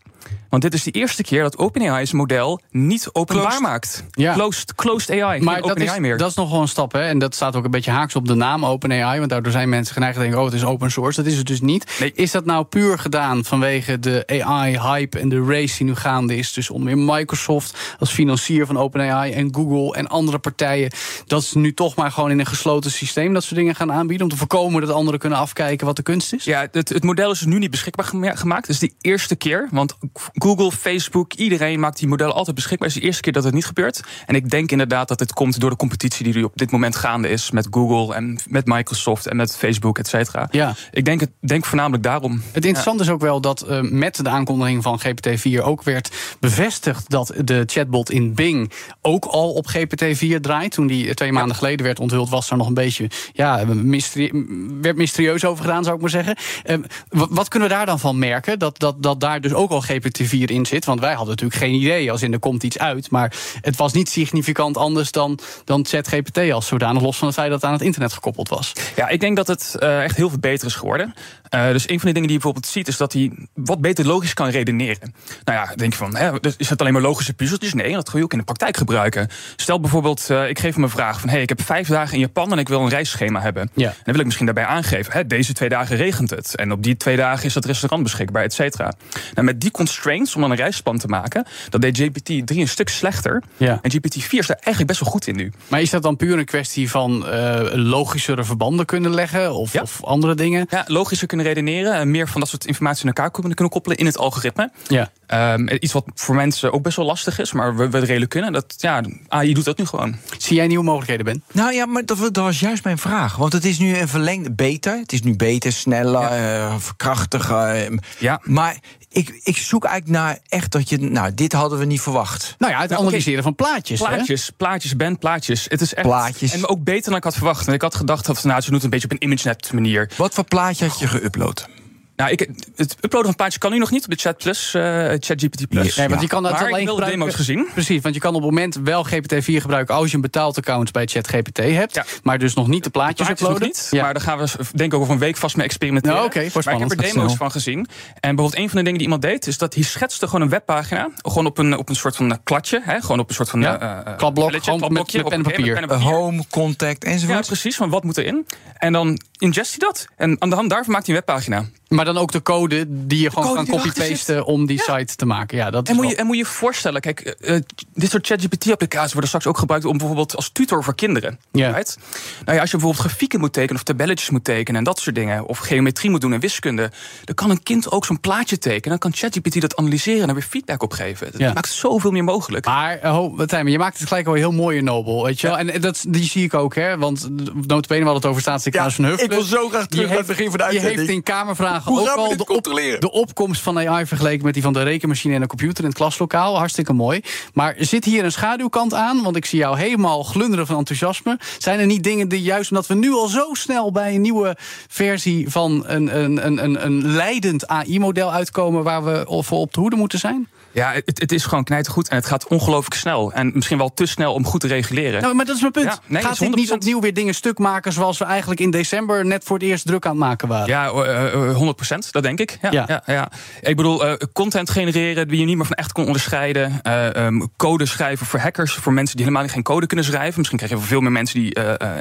Want dit is de eerste keer dat OpenAI zijn model niet openbaar Closed. maakt. Ja. Closed, closed AI, Maar dat OpenAI is, meer. dat is nog wel een stap, hè? En dat staat ook een beetje haaks op de naam OpenAI. Want daardoor zijn mensen geneigd te denken: oh, het is open source. Dat is het dus niet. Nee. Is dat nou puur gedaan vanwege de AI-hype en de race die nu gaande is? Dus onder meer Microsoft als financier van OpenAI en Google en andere partijen. Dat ze nu toch maar gewoon in een gesloten systeem dat soort dingen gaan aanbieden. Om te voorkomen dat anderen kunnen afkijken wat de kunst is? Ja, het, het model is nu niet beschikbaar gema- gemaakt. Het is de eerste keer. Want Google, Facebook, iedereen maakt die modellen altijd beschikbaar. Het is de eerste keer dat het niet gebeurt. En ik denk inderdaad dat dit komt door de competitie die er op dit moment gaande is. Met Google en met Microsoft en met Facebook, et cetera. Ja. Ik denk, het, denk voornamelijk daarom. Het interessante is ook wel dat eh, met de aankondiging van GPT-4 ook werd bevestigd dat de chatbot in Bing ook al op GPT-4 draait. Toen die eh, twee maanden geleden werd onthuld, was er nog een beetje ja, mysterie, werd mysterieus over gedaan, zou ik maar zeggen. Eh, wa- wat kunnen we daar dan van merken? Dat, dat, dat daar dus ook al GPT-4 in zit. Want wij hadden natuurlijk geen idee, als in er komt iets uit. Maar het was niet significant anders dan, dan ChatGPT als zodanig, los van het feit dat het aan het internet gekoppeld was. Ja, ik denk dat het eh, echt heel veel beter is geworden. Uh, dus een van de dingen die je bijvoorbeeld ziet, is dat hij wat beter logisch kan redeneren. Nou ja, denk je van, hè, dus is het alleen maar logische puzzeltjes? Nee, dat kun je ook in de praktijk gebruiken. Stel bijvoorbeeld, uh, ik geef hem een vraag van, hey, ik heb vijf dagen in Japan en ik wil een reisschema hebben. Ja. Dan wil ik misschien daarbij aangeven, hè, deze twee dagen regent het. En op die twee dagen is dat restaurant beschikbaar, et cetera. Nou, met die constraints, om dan een reisplan te maken, dat deed GPT-3 een stuk slechter. Ja. En GPT-4 is daar eigenlijk best wel goed in nu. Maar is dat dan puur een kwestie van uh, logischere verbanden kunnen leggen? Of, Ja. of andere dingen? Ja, logischer kunnen redeneren en meer van dat soort informatie in elkaar kunnen, koppelen in het algoritme. Ja. Ehm, iets wat voor mensen ook best wel lastig is, maar we, redelijk kunnen. Dat, ja, AI doet dat nu gewoon. Zie jij nieuwe mogelijkheden, Ben? Nou ja, maar dat, dat was juist mijn vraag. Want het is nu een verlengde beter. Het is nu beter, sneller, eh, krachtiger. eh, Ja. Maar ik, ik zoek eigenlijk naar echt dat je. Nou, dit hadden we niet verwacht. Nou ja, het Nou, analyseren van plaatjes. hè? Plaatjes, plaatjes, Ben, plaatjes. Het is echt. Plaatjes. En ook beter dan ik had verwacht. Want ik had gedacht dat nou, ze doen het een beetje op een ImageNet manier. Wat voor plaatje had je geüpload? Nou, ik, het uploaden van plaatjes kan nu nog niet op de Chat Plus, eh ChatGPT Plus. Nee, want je kan dat Maar ik alleen gebruiken. demo's gezien. Precies, want je kan op het moment wel GPT-4 gebruiken als je een betaald account bij ChatGPT hebt. Ja. Maar dus nog niet de plaatjes, Plaatjes nog uploaden. niet, Ja. maar daar gaan we denk ik over een week vast mee experimenteren. Nou, oké, wordt maar ik heb er demo's snel. van gezien. En bijvoorbeeld een van de dingen die iemand deed, is dat hij schetste gewoon een webpagina, gewoon op een, op een soort van eh, kladje, hè, gewoon op een soort van Ja, eh, eh, gewoon met- pen en papier. met pen en papier. home, contact Ja, enzovoort. precies, van wat moet erin. En dan ingest hij dat. En aan de hand daarvan maakt hij een webpagina. Maar dan ook de code die je gewoon kan copy-pasten om die site te maken. Ja, dat En is moet, wel- je, en moet je je voorstellen, kijk, eh, eh, dit soort ChatGPT-applicaties worden straks ook gebruikt om bijvoorbeeld als tutor voor kinderen. Ja. Right? Nou ja, als je bijvoorbeeld grafieken moet tekenen of tabelletjes moet tekenen en dat soort dingen, of geometrie moet doen en wiskunde, dan kan een kind ook zo'n plaatje tekenen. Dan kan ChatGPT dat analyseren en daar weer feedback op geven. Dat Ja. maakt zoveel meer mogelijk. Maar, uh, ho, Tijmen, je maakt het gelijk al heel mooi en nobel, weet je wel. En eh, dat, die zie ik ook, hè. Want notabene, we hadden het over staatssecretaris van Huffelen. ik wil zo graag terug naar het begin van de uitzending. heeft in Hoe ook al de, de opkomst van AI vergeleken met die van de rekenmachine en de computer in het klaslokaal. Hartstikke mooi. Maar zit hier een schaduwkant aan? Want ik zie jou helemaal glunderen van enthousiasme. Zijn er niet dingen die juist omdat we nu al zo snel bij een nieuwe versie van een, een, een, een, een leidend AI-model uitkomen waar we voor op de hoede moeten zijn? Ja, het, het is gewoon knijtergoed en het gaat ongelooflijk snel. En misschien wel te snel om goed te reguleren. Nou, maar dat is mijn punt. Ja, nee, Gaat dit is niet 100%. opnieuw weer dingen stuk maken zoals we eigenlijk in december net voor het eerst druk aan het maken waren? Ja, eh, eh, 100% dat denk ik. Ja, Ja. ja. Ja, Ik bedoel, eh, content genereren die je niet meer van echt kon onderscheiden. eh, ehm, code schrijven voor hackers, voor mensen die helemaal geen code kunnen schrijven. Misschien krijg je veel meer mensen die eh, eh, eh,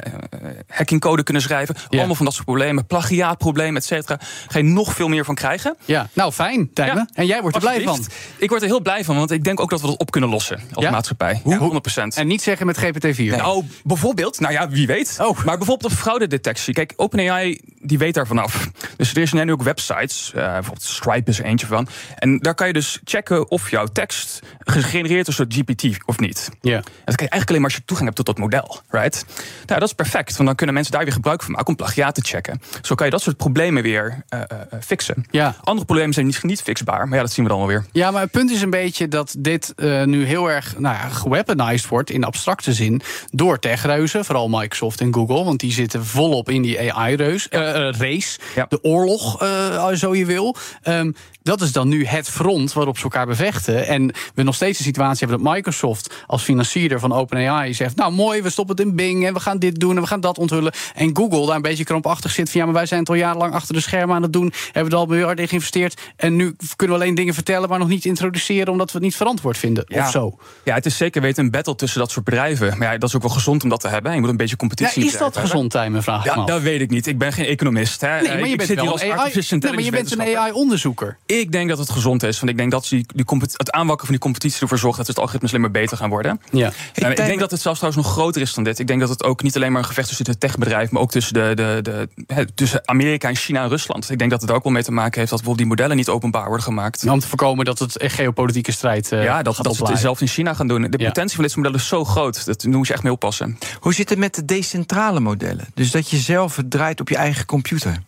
hackingcode kunnen schrijven. Allemaal van dat soort problemen. Plagiaatproblemen, et cetera. Ga je nog veel meer van krijgen. Ja, nou fijn, Tijmen. Ja, En jij wordt er blij van. Ik word er heel blij van, want ik denk ook dat we dat op kunnen lossen als Ja? maatschappij. Ja, 100% En niet zeggen met GPT-4. nou, bijvoorbeeld, nou ja, wie weet. Oh. Maar bijvoorbeeld op fraudedetectie. Kijk, OpenAI die weet daar vanaf. Dus er zijn nu ook websites, eh, bijvoorbeeld Stripe is er eentje van. En daar kan je dus checken of jouw tekst gegenereerd is door GPT of niet. Ja. En dat kan je eigenlijk alleen maar als je toegang hebt tot dat model, right? Nou, dat is perfect, want dan kunnen mensen daar weer gebruik van maken om plagiaat te checken. Zo kan je dat soort problemen weer eh, eh, fixen. Ja. Andere problemen zijn niet, niet fixbaar, maar ja, dat zien we dan wel weer. Ja, maar het punt is een beetje dat dit eh, nu heel erg nou ja, geweaponized wordt in abstracte zin door techreuzen, vooral Microsoft en Google, want die zitten volop in die AI-reus, eh, eh, race, Ja. de oorlog, eh, zo je wil. Ehm, dat is dan nu het front waarop ze elkaar bevechten. En we nog steeds de situatie hebben dat Microsoft als financierder van OpenAI zegt: Nou mooi, we stoppen het in Bing en we gaan dit doen en we gaan dat onthullen. En Google daar een beetje krampachtig zit van ja, maar wij zijn het al jarenlang achter de schermen aan het doen, hebben er al miljarden in geïnvesteerd. En nu kunnen we alleen dingen vertellen, maar nog niet introduceren omdat we het niet verantwoord vinden. Of zo. Ja, het is zeker weten een battle tussen dat soort bedrijven. Maar ja, dat is ook wel gezond om dat te hebben. Je moet een beetje Ja, competitie in is dat gezond, Tijmen? Vraag Ja, dat weet ik niet. Ik ben geen economist. Hè. Nee, maar Ik je bent zit hier wel als een AI. Nee, maar je bent een AI-onderzoeker. Ik denk dat het gezond is. Want ik denk dat die, die het aanwakken van die competitie ervoor zorgt dat het algoritmes alleen maar beter gaan worden. Ja. En ik denk dat het zelfs trouwens nog groter is dan dit. Ik denk dat het ook niet alleen maar een gevecht is tussen het techbedrijf, maar ook tussen, de, de, de, hè, tussen Amerika en China en Rusland. Ik denk dat het ook wel mee te maken heeft dat bijvoorbeeld die modellen niet openbaar worden gemaakt. Om te voorkomen dat het echt geopolitieke strijd eh ja, dat, gaat dat ze zelfs in China gaan doen. De Ja. potentie van dit model is zo groot. Dat, moet je echt mee oppassen. Hoe zit het met de decentrale modellen? Dus dat je zelf het draait op je eigen computer.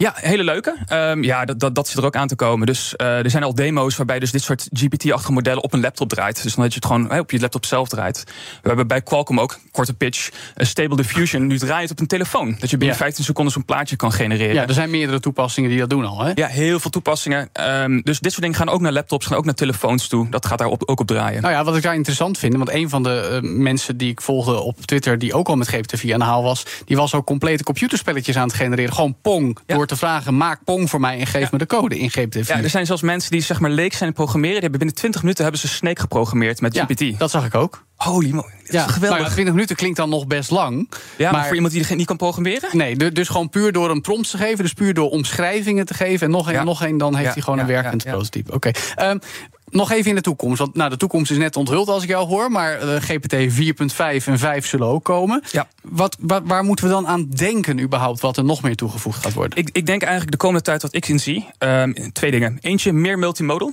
Ja, hele leuke. Ehm, ja, dat, dat, dat zit er ook aan te komen. Dus eh, er zijn al demo's waarbij dus dit soort GPT-achtige modellen op een laptop draait. Dus dan dat je het gewoon op je laptop zelf draait. We hebben bij Qualcomm ook, korte pitch, een Stable Diffusion. Nu draait op een telefoon. Dat je binnen Ja. 15 seconden zo'n plaatje kan genereren. Ja, er zijn meerdere toepassingen die dat doen al. Hè? Ja, heel veel toepassingen. Ehm, dus dit soort dingen gaan ook naar laptops, gaan ook naar telefoons toe. Dat gaat daar op, ook op draaien. Nou ja, wat ik daar interessant vind, want een van de eh, mensen die ik volgde op Twitter, die ook al met GPT-4 aan de haal was, die was ook complete computerspelletjes aan het genereren. Gewoon Pong Ja. door te vragen: maak Pong voor mij en geef me de code in GPT-4. Ja, er zijn zelfs mensen die zeg maar leek zijn in programmeren. Die hebben binnen 20 minuten hebben ze Snake geprogrammeerd met Ja, GPT. dat zag ik ook. Holy moly, dat Ja, is geweldig. nou ja, 20 minuten klinkt dan nog best lang. ja, maar, voor iemand die niet kan programmeren? Nee, du- dus gewoon puur door een prompt te geven. Dus puur door omschrijvingen te geven. En nog een, Ja. nog een dan heeft hij gewoon een werkend prototype. Oké. Ehm, nog even in de toekomst. Want nou, de toekomst is net onthuld als ik jou hoor. Maar eh, GPT 4.5 en 5 zullen ook komen. Ja. Wat, waar, waar moeten we dan aan denken überhaupt... wat er nog meer toegevoegd gaat worden? Ik, ik denk eigenlijk de komende tijd wat ik in zie. ehm, twee dingen. Eentje, meer multimodal.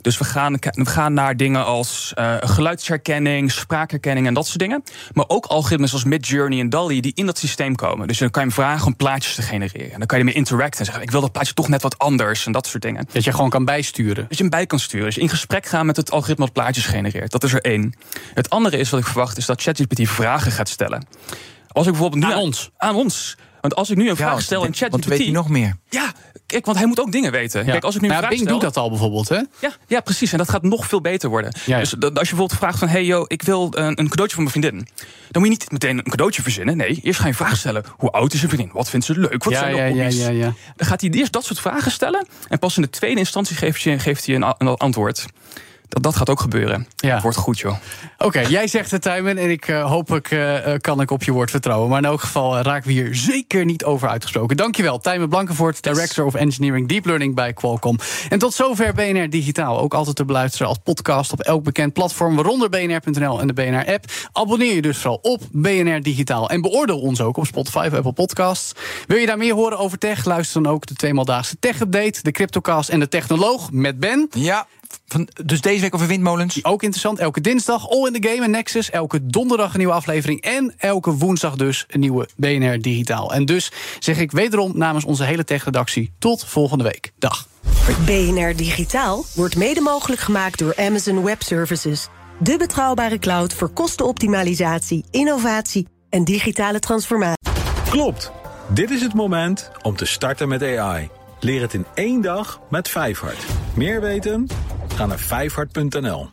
Dus we gaan, we gaan naar dingen als eh, geluidsherkenning, spraakherkenning en dat soort dingen. Maar ook algoritmes als Midjourney en DALL-E die in dat systeem komen. Dus dan kan je hem vragen om plaatjes te genereren. En dan kan je ermee interacten en zeggen: Ik wil dat plaatje toch net wat anders en dat soort dingen. Dat je gewoon kan bijsturen. Dat je hem bij kan sturen. Dus in gesprek gaan met het algoritme dat plaatjes genereert. Dat is er één. Het andere is wat ik verwacht, is dat ChatGPT vragen gaat stellen. Als ik bijvoorbeeld nu Aan ons. Aan ons. Want als ik nu een vraag stel in want ChatGPT. weet hij nog meer. Ja, kijk, want hij moet ook dingen weten. Ja. Kijk, als ik nu een Nou vraag Bing stel, doet dat al bijvoorbeeld, hè? Ja, ja, precies. En dat gaat nog veel beter worden. Ja. Dus als je bijvoorbeeld vraagt van... hey yo, ik wil een, een cadeautje voor mijn vriendin. Dan moet je niet meteen een cadeautje verzinnen. Nee, eerst ga je een vraag stellen. Hoe oud is je vriendin? Wat vindt ze leuk? Wat zijn de ja, ja, hobby's? ja, ja. Dan gaat hij eerst dat soort vragen stellen. En pas in de tweede instantie geeft hij, geeft hij een antwoord. Dat, dat gaat ook gebeuren. Ja. Het wordt goed, joh. Oké, jij zegt het, Tijmen. En ik uh, hopelijk uh, kan ik op je woord vertrouwen. Maar in elk geval uh, raken we hier zeker niet over uitgesproken. Dankjewel, Tijmen Blankenvoort, Director of Engineering Deep Learning bij Qualcomm. En tot zover BNR Digitaal. Ook altijd te beluisteren als podcast op elk bekend platform, waaronder BNR.nl en de BNR-app. Abonneer je dus vooral op BNR Digitaal. En beoordeel ons ook op Spotify of Apple Podcasts. Wil je daar meer horen over tech? Luister dan ook de tweemaldaagse Tech-update, de Cryptocast en de Technoloog met Ben. Ja. Van, dus deze week over windmolens. Ook interessant. Elke dinsdag All in the Game en Nexus. Elke donderdag een nieuwe aflevering. En elke woensdag dus een nieuwe BNR Digitaal. En dus zeg ik wederom namens onze hele tech-redactie... tot volgende week. Dag. BNR Digitaal wordt mede mogelijk gemaakt door Amazon Web Services. De betrouwbare cloud voor kostenoptimalisatie, innovatie en digitale transformatie. Klopt. Dit is het moment om te starten met AI. Leer het in één dag met Vijfhart. Meer weten? Ga naar vijfhart.nl.